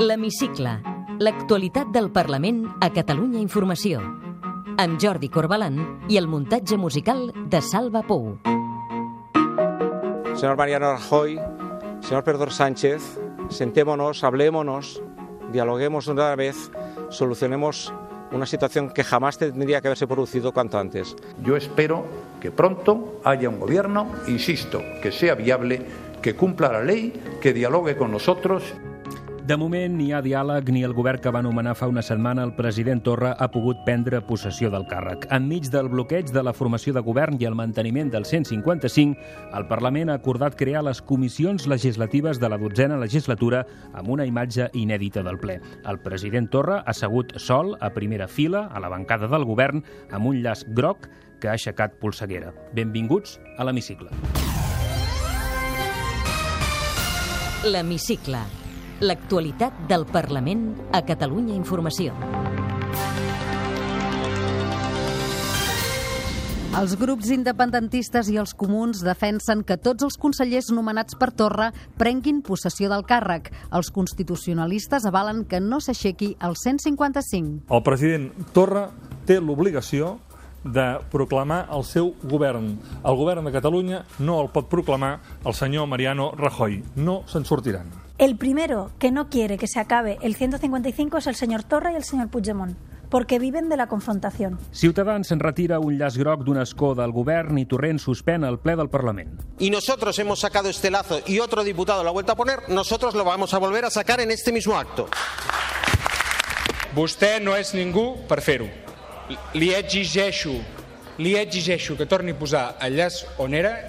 L'Hemicicle. L'actualitat del Parlament a Catalunya Informació. Amb Jordi Corbalan i el muntatge musical de Salva Pou. Señor Mariano Rajoy, señor Pedro Sánchez, sentémonos, hablémonos, dialoguemos una vez, solucionemos una situación que jamás tendría que haberse producido cuanto antes. Yo espero que pronto haya un gobierno, insisto, que sea viable, que cumpla la ley, que dialogue con nosotros. De moment, ni hi ha diàleg ni el govern que va nomenar fa una setmana el president Torra ha pogut prendre possessió del càrrec. Enmig del bloqueig de la formació de govern i el manteniment del 155, el Parlament ha acordat crear les comissions legislatives de la dotzena legislatura amb una imatge inèdita del ple. El president Torra ha assegut sol a primera fila a la bancada del govern amb un llaç groc que ha aixecat polseguera. Benvinguts a l'hemicicle. L'Hemicicle. L'actualitat del Parlament a Catalunya Informació. Els grups independentistes i els comuns defensen que tots els consellers nomenats per Torra prenguin possessió del càrrec. Els constitucionalistes avalen que no s'aixequi el 155. El president Torra té l'obligació de proclamar el seu govern. El govern de Catalunya no el pot proclamar el senyor Mariano Rajoy. No se'n sortiran. El primero que no quiere que se acabe el 155 es el señor Torra y el señor Puigdemont, porque viven de la confrontación. Ciutadans se'n retira un llaç groc d'un escó del govern i Torrent suspèn el ple del Parlament. y nosotros hemos sacado este lazo y otro diputado lo ha vuelto a poner, nosotros lo vamos a volver a sacar en este mismo acto. Vostè no és ningú per fer-ho. Li exigeixo, li exigeixo que torni a posar el llaç on era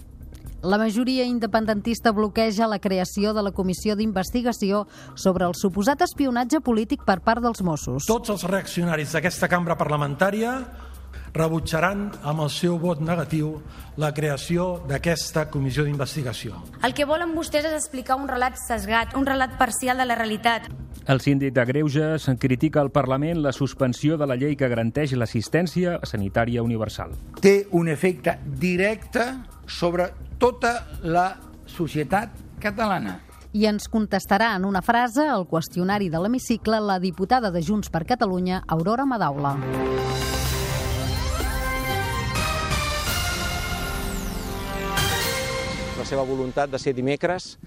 La majoria independentista bloqueja la creació de la comissió d'investigació sobre el suposat espionatge polític per part dels Mossos. Tots els reaccionaris d'aquesta cambra parlamentària rebutjaran amb el seu vot negatiu la creació d'aquesta comissió d'investigació. El que volen vostès és explicar un relat sesgat, un relat parcial de la realitat. El síndic de Greuges critica al Parlament la suspensió de la llei que garanteix l'assistència sanitària universal. té un efecte directe sobre tota la societat catalana. I ens contestarà en una frase al qüestionari de l'hemicicle la diputada de Junts per Catalunya, Aurora Madaula. La seva voluntat de ser dimecres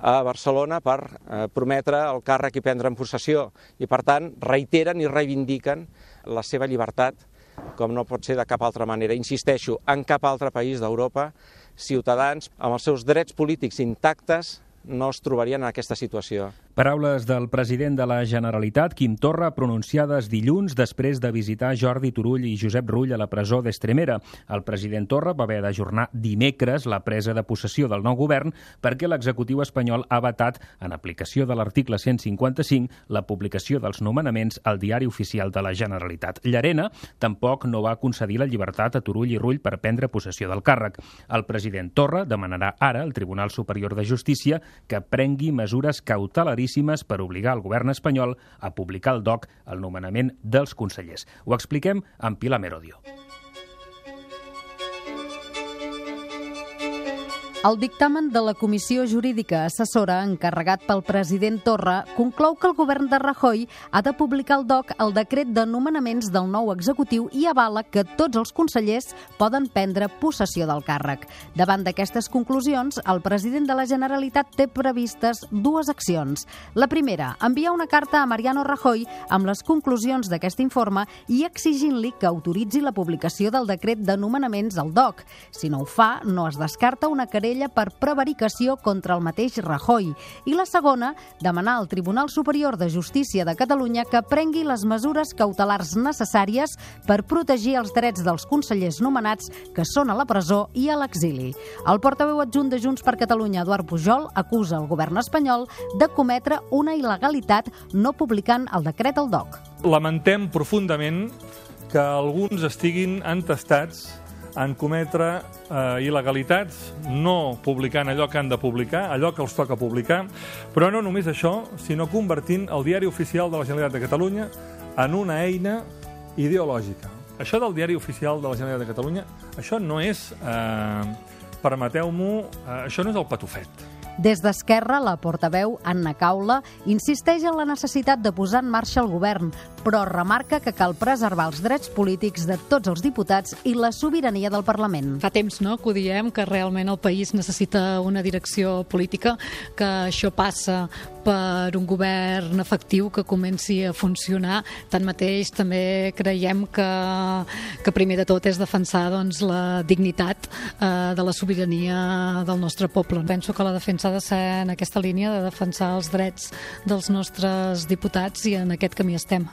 a Barcelona per eh, prometre el càrrec i prendre en possessió i, per tant, reiteren i reivindiquen la seva llibertat com no pot ser de cap altra manera. Insisteixo, en cap altre país d'Europa, ciutadans amb els seus drets polítics intactes no es trobarien en aquesta situació. Paraules del president de la Generalitat, Quim Torra, pronunciades dilluns després de visitar Jordi Turull i Josep Rull a la presó d'Estremera. El president Torra va haver d'ajornar dimecres la presa de possessió del nou govern perquè l'executiu espanyol ha vetat, en aplicació de l'article 155, la publicació dels nomenaments al diari oficial de la Generalitat. Llarena tampoc no va concedir la llibertat a Turull i Rull per prendre possessió del càrrec. El president Torra demanarà ara al Tribunal Superior de Justícia que prengui mesures cautelaríssimes per obligar el govern espanyol a publicar el DOC el nomenament dels consellers. Ho expliquem amb Pilar Merodio. El dictamen de la Comissió Jurídica Assessora, encarregat pel president Torra, conclou que el govern de Rajoy ha de publicar al DOC el decret de nomenaments del nou executiu i avala que tots els consellers poden prendre possessió del càrrec. Davant d'aquestes conclusions, el president de la Generalitat té previstes dues accions. La primera, enviar una carta a Mariano Rajoy amb les conclusions d'aquest informe i exigint-li que autoritzi la publicació del decret de nomenaments al DOC. Si no ho fa, no es descarta una querella per prevaricació contra el mateix Rajoy. I la segona, demanar al Tribunal Superior de Justícia de Catalunya que prengui les mesures cautelars necessàries per protegir els drets dels consellers nomenats que són a la presó i a l'exili. El portaveu adjunt de Junts per Catalunya, Eduard Pujol, acusa el govern espanyol de cometre una il·legalitat no publicant el decret al DOC. Lamentem profundament que alguns estiguin entestats en cometre eh, il·legalitats, no publicant allò que han de publicar, allò que els toca publicar, però no només això, sinó convertint el diari oficial de la Generalitat de Catalunya en una eina ideològica. Això del diari oficial de la Generalitat de Catalunya, això no és, eh, permeteu-m'ho, eh, això no és el patufet. Des d'Esquerra, la portaveu, Anna Caula, insisteix en la necessitat de posar en marxa el govern, però remarca que cal preservar els drets polítics de tots els diputats i la sobirania del Parlament. Fa temps no, que ho diem, que realment el país necessita una direcció política, que això passa per un govern efectiu que comenci a funcionar. Tanmateix, també creiem que, que primer de tot és defensar doncs, la dignitat eh, de la sobirania del nostre poble. Penso que la defensa ha de ser en aquesta línia de defensar els drets dels nostres diputats i en aquest camí estem.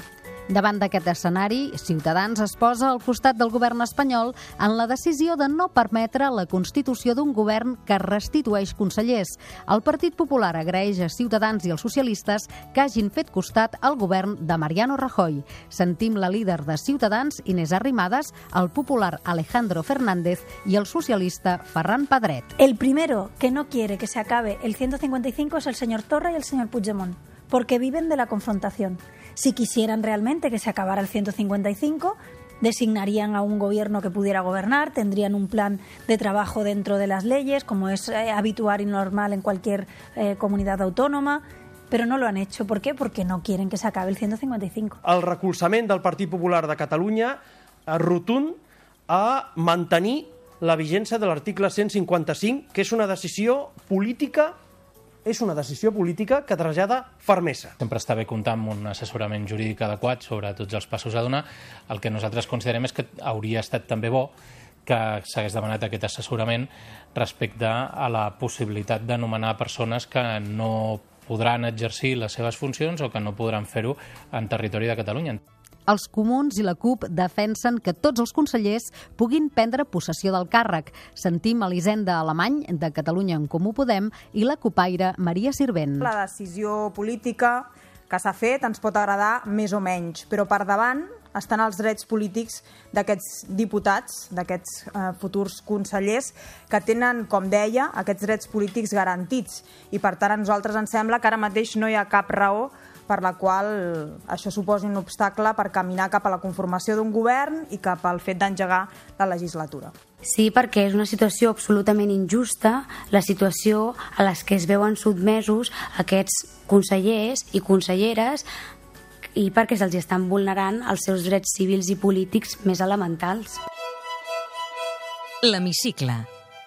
Davant d'aquest escenari, Ciutadans es posa al costat del govern espanyol en la decisió de no permetre la constitució d'un govern que restitueix consellers. El Partit Popular agraeix a Ciutadans i als socialistes que hagin fet costat al govern de Mariano Rajoy. Sentim la líder de Ciutadans, Inés Arrimadas, el popular Alejandro Fernández i el socialista Ferran Pedret. El primero que no quiere que se acabe el 155 es el señor Torra y el señor Puigdemont, porque viven de la confrontación. Si quisieran realmente que se acabara el 155, designarían a un gobierno que pudiera gobernar, tendrían un plan de trabajo dentro de las leyes, como es eh, habitual y normal en cualquier eh, comunidad autónoma, però no lo han hecho. ¿Por qué? Porque no quieren que se acabe el 155. El recolzament del Partit Popular de Catalunya rotund a mantenir la vigència de l'article 155, que és una decisió política és una decisió política que trasllada fermesa. Sempre està bé comptar amb un assessorament jurídic adequat sobre tots els passos a donar. El que nosaltres considerem és que hauria estat també bo que s'hagués demanat aquest assessorament respecte a la possibilitat d'anomenar persones que no podran exercir les seves funcions o que no podran fer-ho en territori de Catalunya. Els comuns i la CUP defensen que tots els consellers puguin prendre possessió del càrrec. Sentim Elisenda Alemany, de Catalunya en Comú Podem, i la copaire Maria Sirvent. La decisió política que s'ha fet ens pot agradar més o menys, però per davant estan els drets polítics d'aquests diputats, d'aquests eh, futurs consellers, que tenen, com deia, aquests drets polítics garantits. I per tant a nosaltres ens sembla que ara mateix no hi ha cap raó per la qual això suposi un obstacle per caminar cap a la conformació d'un govern i cap al fet d'engegar la legislatura. Sí, perquè és una situació absolutament injusta, la situació a les que es veuen sotmesos aquests consellers i conselleres i perquè se'ls estan vulnerant els seus drets civils i polítics més elementals. L'Hemicicle.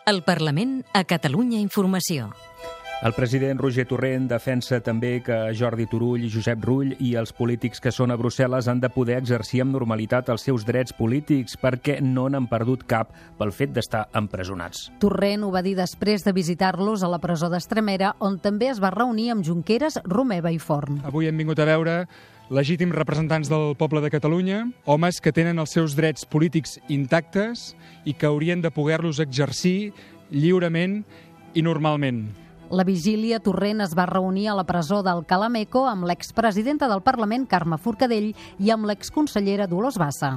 El Parlament a Catalunya Informació. El president Roger Torrent defensa també que Jordi Turull, Josep Rull i els polítics que són a Brussel·les han de poder exercir amb normalitat els seus drets polítics perquè no n'han perdut cap pel fet d'estar empresonats. Torrent ho va dir després de visitar-los a la presó d'Estremera, on també es va reunir amb Junqueras, Romeva i Forn. Avui hem vingut a veure legítims representants del poble de Catalunya, homes que tenen els seus drets polítics intactes i que haurien de poder-los exercir lliurement i normalment. La vigília Torrent es va reunir a la presó del Calameco amb l'expresidenta del Parlament, Carme Forcadell, i amb l'exconsellera Dolors Bassa.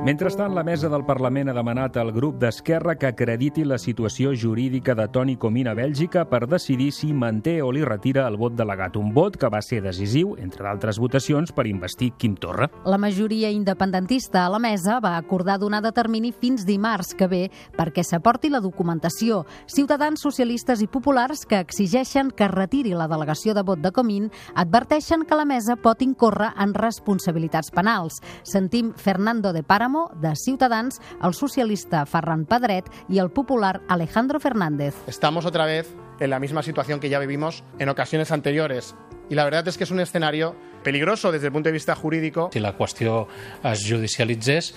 Mentrestant, la mesa del Parlament ha demanat al grup d'Esquerra que acrediti la situació jurídica de Toni Comín a Bèlgica per decidir si manté o li retira el vot delegat. Un vot que va ser decisiu, entre d'altres votacions, per investir Quim Torra. La majoria independentista a la mesa va acordar donar de termini fins dimarts que ve perquè s'aporti la documentació. Ciutadans, socialistes i populars que exigeixen que retiri la delegació de vot de Comín adverteixen que la mesa pot incórrer en responsabilitats penals. Sentim Fernando de Páramo de Ciutadans, el socialista Ferran Pedret y el popular Alejandro Fernández. Estamos otra vez en la misma situación que ya vivimos en ocasiones anteriores y la verdad es que es un escenario peligroso des del punt de vista jurídico. Si la qüestió es judicialitzés,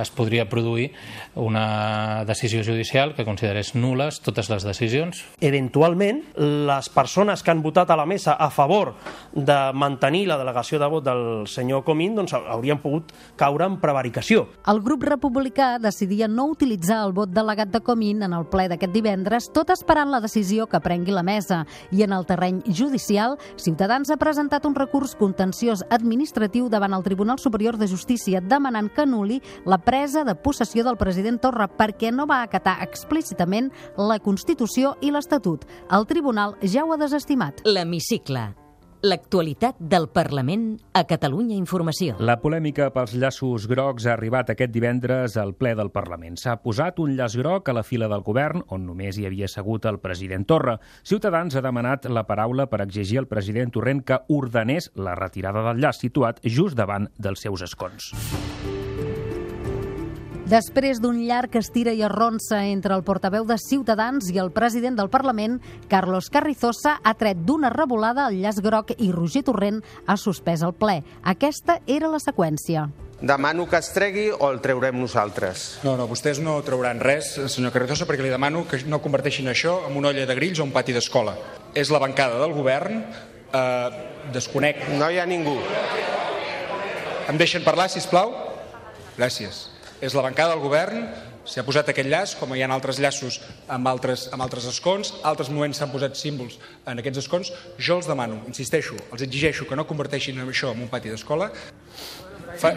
es podria produir una decisió judicial que considerés nules totes les decisions. Eventualment, les persones que han votat a la mesa a favor de mantenir la delegació de vot del senyor Comín doncs, haurien pogut caure en prevaricació. El grup republicà decidia no utilitzar el vot delegat de Comín en el ple d'aquest divendres, tot esperant la decisió que prengui la mesa. I en el terreny judicial, Ciutadans ha presentat un recurs contenciós administratiu davant el Tribunal Superior de Justícia demanant que anuli la presa de possessió del president Torra perquè no va acatar explícitament la Constitució i l'Estatut. El tribunal ja ho ha desestimat. L'Hemicicle. L'actualitat del Parlament a Catalunya Informació. La polèmica pels llaços grocs ha arribat aquest divendres al ple del Parlament. S'ha posat un llaç groc a la fila del govern, on només hi havia assegut el president Torra. Ciutadans ha demanat la paraula per exigir al president Torrent que ordenés la retirada del llaç situat just davant dels seus escons. Després d'un llarg estira i arronsa entre el portaveu de Ciutadans i el president del Parlament, Carlos Carrizosa ha tret d'una revolada el llaç groc i Roger Torrent ha suspès el ple. Aquesta era la seqüència. Demano que es tregui o el treurem nosaltres? No, no, vostès no trauran res, senyor Carrizosa, perquè li demano que no converteixin això en una olla de grills o un pati d'escola. És la bancada del govern, eh, desconec... No hi ha ningú. Em deixen parlar, si plau? Gràcies és la bancada del govern, s'hi ha posat aquest llaç, com hi ha altres llaços amb altres, amb altres escons, altres moments s'han posat símbols en aquests escons, jo els demano, insisteixo, els exigeixo que no converteixin això en un pati d'escola. Fa...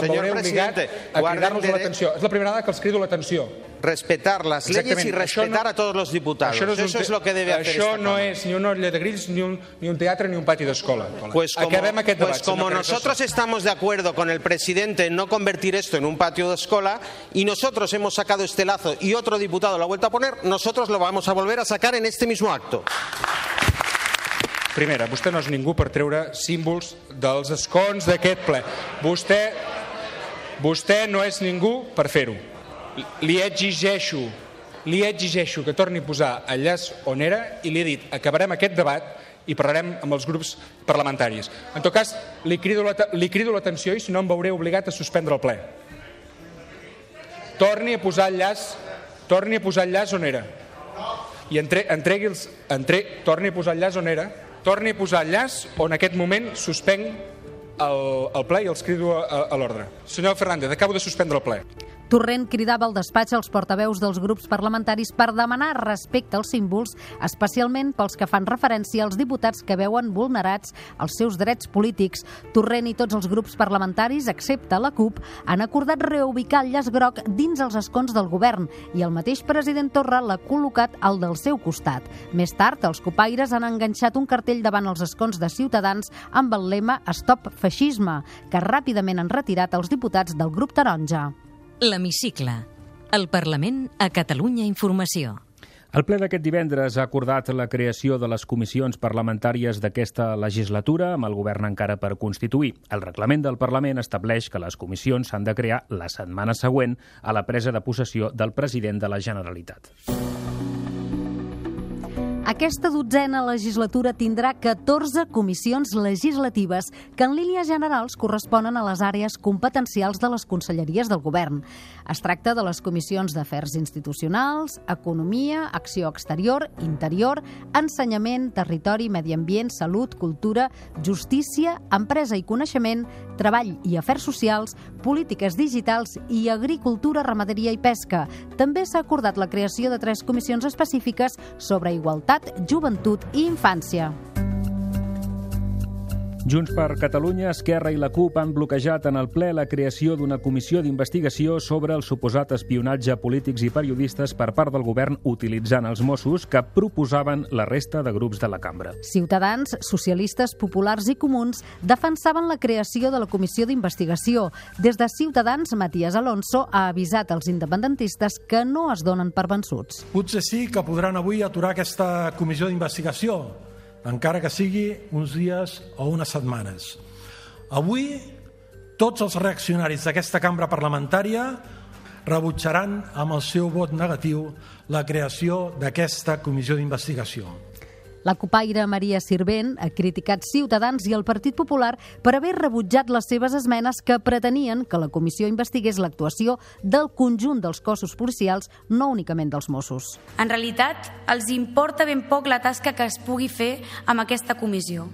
Em veuré obligat a cridar-los l'atenció. És la primera vegada que els crido l'atenció. respetar las leyes y respetar no, a todos los diputados. Això no és Eso es lo que debe hacer Això no és ni una olla de grills, ni un, ni un teatre, ni un pati d'escola. Pues como, aquest debat, pues como nosotros estamos de acuerdo con el presidente en no convertir esto en un patio de escola y nosotros hemos sacado este lazo y otro diputado lo ha vuelto a poner, nosotros lo vamos a volver a sacar en este mismo acto. Primera, vostè no és ningú per treure símbols dels escons d'aquest ple. Vostè, vostè no és ningú per fer-ho li exigeixo, li exigeixo que torni a posar el llaç on era i li he dit acabarem aquest debat i parlarem amb els grups parlamentaris. En tot cas, li crido l'atenció i si no em veuré obligat a suspendre el ple. Torni a posar el llaç, torni a posar el llaç on era. I entre, entregui els, entre, torni a posar el llaç on era, torni a posar el llaç on en aquest moment suspenc el, el ple i els crido a, a, l'ordre. Senyor Fernández, acabo de suspendre el ple. Torrent cridava al despatx als portaveus dels grups parlamentaris per demanar respecte als símbols, especialment pels que fan referència als diputats que veuen vulnerats els seus drets polítics. Torrent i tots els grups parlamentaris, excepte la CUP, han acordat reubicar el llaç groc dins els escons del govern i el mateix president Torra l'ha col·locat al del seu costat. Més tard, els copaires han enganxat un cartell davant els escons de Ciutadans amb el lema Stop Feixisme, que ràpidament han retirat els diputats del grup taronja. L'Hemicicle. El Parlament a Catalunya Informació. El ple d'aquest divendres ha acordat la creació de les comissions parlamentàries d'aquesta legislatura amb el govern encara per constituir. El reglament del Parlament estableix que les comissions s'han de crear la setmana següent a la presa de possessió del president de la Generalitat. Aquesta dotzena legislatura tindrà 14 comissions legislatives que en línies generals corresponen a les àrees competencials de les conselleries del govern. Es tracta de les comissions d'afers institucionals, economia, acció exterior, interior, ensenyament, territori, medi ambient, salut, cultura, justícia, empresa i coneixement, treball i afers socials, polítiques digitals i agricultura, ramaderia i pesca. També s'ha acordat la creació de tres comissions específiques sobre igualtat Igualtat, Joventut i Infància. Junts per Catalunya, Esquerra i la CUP han bloquejat en el ple la creació d'una comissió d'investigació sobre el suposat espionatge a polítics i periodistes per part del govern utilitzant els Mossos que proposaven la resta de grups de la cambra. Ciutadans, socialistes, populars i comuns defensaven la creació de la comissió d'investigació. Des de Ciutadans, Matías Alonso ha avisat als independentistes que no es donen per vençuts. Potser sí que podran avui aturar aquesta comissió d'investigació, encara que sigui uns dies o unes setmanes. Avui, tots els reaccionaris d'aquesta cambra parlamentària rebutjaran amb el seu vot negatiu la creació d'aquesta comissió d'investigació. La copaire Maria Sirvent ha criticat Ciutadans i el Partit Popular per haver rebutjat les seves esmenes que pretenien que la comissió investigués l'actuació del conjunt dels cossos policials, no únicament dels Mossos. En realitat, els importa ben poc la tasca que es pugui fer amb aquesta comissió.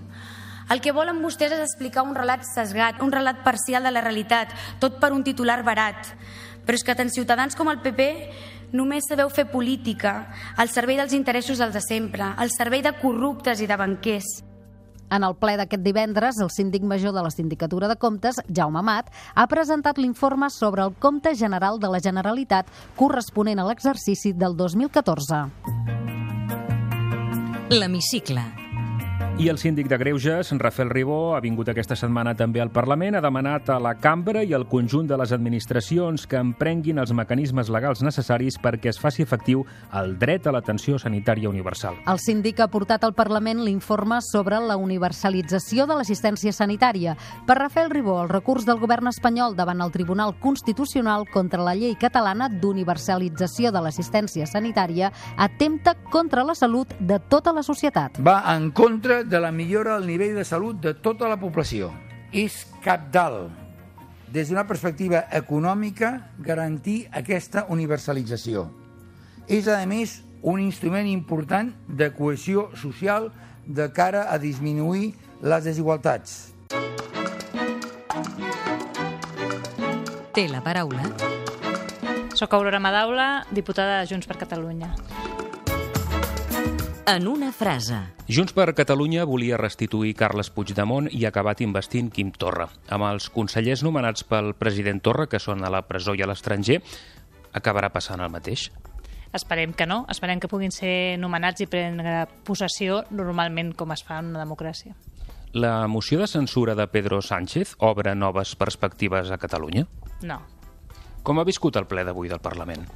El que volen vostès és explicar un relat sesgat, un relat parcial de la realitat, tot per un titular barat. Però és que tant Ciutadans com el PP només sabeu fer política al servei dels interessos dels de sempre, al servei de corruptes i de banquers. En el ple d'aquest divendres, el síndic major de la Sindicatura de Comptes, Jaume Amat, ha presentat l'informe sobre el compte general de la Generalitat corresponent a l'exercici del 2014. L'Hemicicle. I el síndic de Greuges, Rafael Ribó, ha vingut aquesta setmana també al Parlament, ha demanat a la cambra i al conjunt de les administracions que emprenguin els mecanismes legals necessaris perquè es faci efectiu el dret a l'atenció sanitària universal. El síndic ha portat al Parlament l'informe sobre la universalització de l'assistència sanitària. Per Rafael Ribó, el recurs del govern espanyol davant el Tribunal Constitucional contra la llei catalana d'universalització de l'assistència sanitària atempta contra la salut de tota la societat. Va en contra de la millora del nivell de salut de tota la població. És capdalt, des d'una perspectiva econòmica, garantir aquesta universalització. És, a més, un instrument important de cohesió social de cara a disminuir les desigualtats. Té la paraula. Soc Aurora Madaula, diputada de Junts per Catalunya. En una frase. Junts per Catalunya volia restituir Carles Puigdemont i ha acabat investint Quim Torra. Amb els consellers nomenats pel president Torra, que són a la presó i a l'estranger, acabarà passant el mateix? Esperem que no. Esperem que puguin ser nomenats i prendre possessió normalment com es fa en una democràcia. La moció de censura de Pedro Sánchez obre noves perspectives a Catalunya? No. Com ha viscut el ple d'avui del Parlament?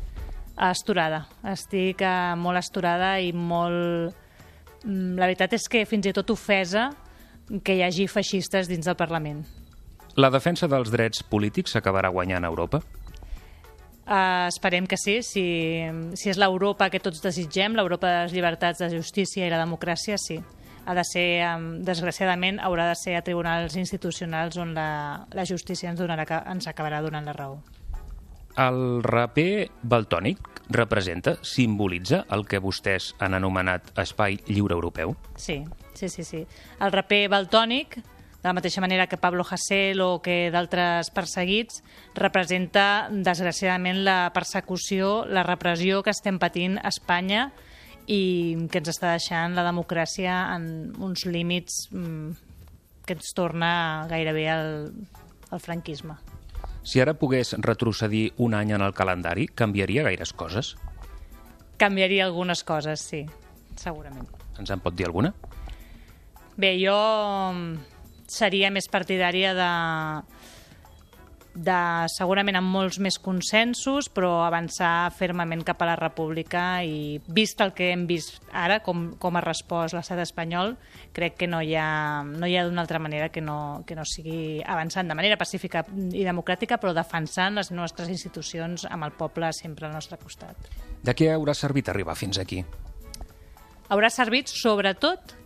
Esturada. Estic eh, molt esturada i molt... Mm, La veritat és que fins i tot ofesa que hi hagi feixistes dins del Parlament. La defensa dels drets polítics s'acabarà guanyant a Europa? Uh, esperem que sí. Si, si és l'Europa que tots desitgem, l'Europa de les llibertats, de justícia i la democràcia, sí. Ha de ser, um, desgraciadament, haurà de ser a tribunals institucionals on la, la justícia ens, donarà, ens acabarà donant la raó. El raper baltònic representa, simbolitza el que vostès han anomenat espai lliure europeu? Sí, sí, sí. sí. El raper baltònic, de la mateixa manera que Pablo Hasél o que d'altres perseguits, representa, desgraciadament, la persecució, la repressió que estem patint a Espanya i que ens està deixant la democràcia en uns límits mm, que ens torna gairebé al, al franquisme. Si ara pogués retrocedir un any en el calendari, canviaria gaires coses? Canviaria algunes coses, sí, segurament. Ens en pot dir alguna? Bé, jo seria més partidària de, de segurament amb molts més consensos, però avançar fermament cap a la república i vist el que hem vist ara, com, com ha respost l'estat espanyol, crec que no hi ha, no hi ha d'una altra manera que no, que no sigui avançant de manera pacífica i democràtica, però defensant les nostres institucions amb el poble sempre al nostre costat. De què haurà servit arribar fins aquí? Haurà servit, sobretot,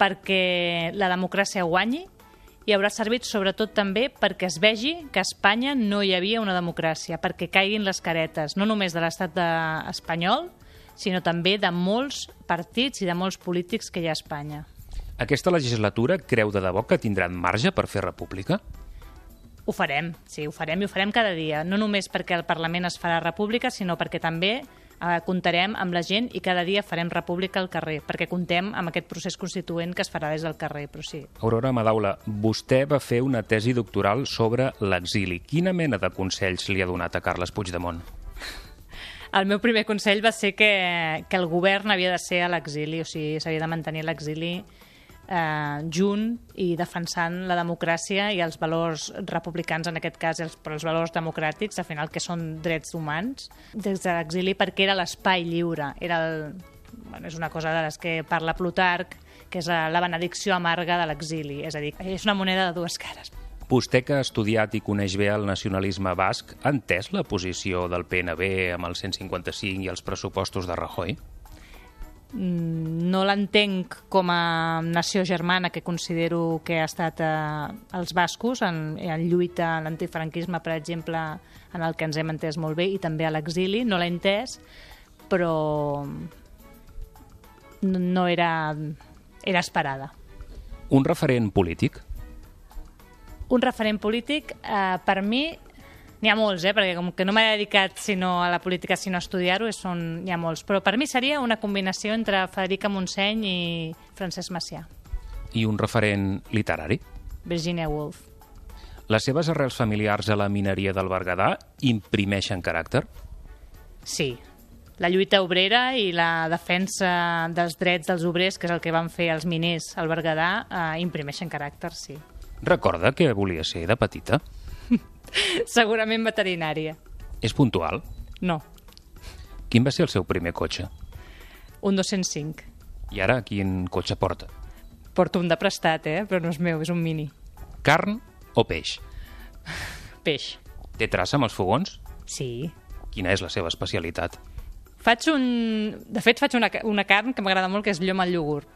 perquè la democràcia guanyi i haurà servit sobretot també perquè es vegi que a Espanya no hi havia una democràcia, perquè caiguin les caretes, no només de l'estat espanyol, sinó també de molts partits i de molts polítics que hi ha a Espanya. Aquesta legislatura creu de debò que tindran marge per fer república? Ho farem, sí, ho farem i ho farem cada dia. No només perquè el Parlament es farà república, sinó perquè també eh, comptarem amb la gent i cada dia farem república al carrer, perquè contem amb aquest procés constituent que es farà des del carrer, però sí. Aurora Madaula, vostè va fer una tesi doctoral sobre l'exili. Quina mena de consells li ha donat a Carles Puigdemont? El meu primer consell va ser que, que el govern havia de ser a l'exili, o sigui, s'havia de mantenir l'exili eh, junt i defensant la democràcia i els valors republicans, en aquest cas, els, però els valors democràtics, al final, que són drets humans, des de l'exili perquè era l'espai lliure, era el, bueno, és una cosa de les que parla Plutarc, que és la benedicció amarga de l'exili, és a dir, és una moneda de dues cares. Vostè, que ha estudiat i coneix bé el nacionalisme basc, ha entès la posició del PNB amb el 155 i els pressupostos de Rajoy? No l'entenc com a nació germana que considero que ha estat eh, els bascos en, en lluita a l'antifranquisme, per exemple, en el que ens hem entès molt bé, i també a l'exili, no l'he entès, però no era, era esperada. Un referent polític? Un referent polític, eh, per mi, N'hi ha molts, eh? perquè com que no m'he dedicat sinó a la política, sinó a estudiar-ho, n'hi ha molts. Però per mi seria una combinació entre Federica Montseny i Francesc Macià. I un referent literari? Virginia Woolf. Les seves arrels familiars a la mineria del Berguedà imprimeixen caràcter? Sí, la lluita obrera i la defensa dels drets dels obrers, que és el que van fer els miners al Berguedà, eh, imprimeixen caràcter, sí. Recorda que volia ser de petita? Segurament veterinària. És puntual? No, Quin va ser el seu primer cotxe? un 205. I ara quin cotxe porta? Porto un de prestat, eh? però no és meu, és un mini. Carn o peix? Peix. Té traça amb els fogons? Sí. Quina és la seva especialitat? Faig un... De fet, faig una, una carn que m'agrada molt, que és llom al iogurt.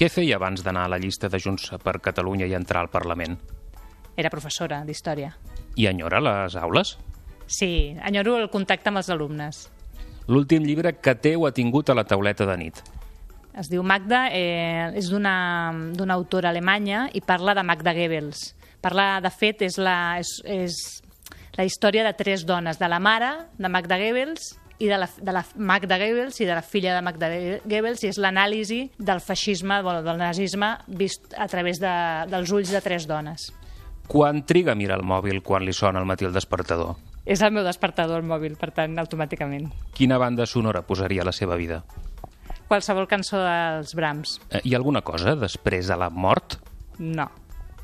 Què feia abans d'anar a la llista de Junts per Catalunya i entrar al Parlament? Era professora d'història. I enyora les aules? Sí, enyoro el contacte amb els alumnes. L'últim llibre que té o ha tingut a la tauleta de nit? Es diu Magda, eh, és d'una d'una autora alemanya i parla de Magda Goebbels. Parla, de fet, és la, és, és la història de tres dones, de la mare de Magda Goebbels i de la, de la Magda Goebbels i de la filla de Magda Goebbels i és l'anàlisi del feixisme, bueno, del nazisme vist a través de, dels ulls de tres dones. Quan triga a mirar el mòbil quan li sona al matí el despertador? És el meu despertador, el mòbil, per tant, automàticament. Quina banda sonora posaria a la seva vida? Qualsevol cançó dels Brahms. Eh, Hi ha alguna cosa després de la mort? No.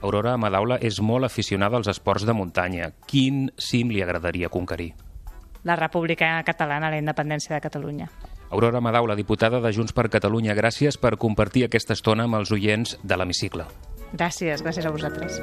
Aurora Madaula és molt aficionada als esports de muntanya. Quin cim li agradaria conquerir? La República Catalana, la independència de Catalunya. Aurora Madaula, diputada de Junts per Catalunya, gràcies per compartir aquesta estona amb els oients de l'hemicicle. Gràcies, gràcies a vosaltres.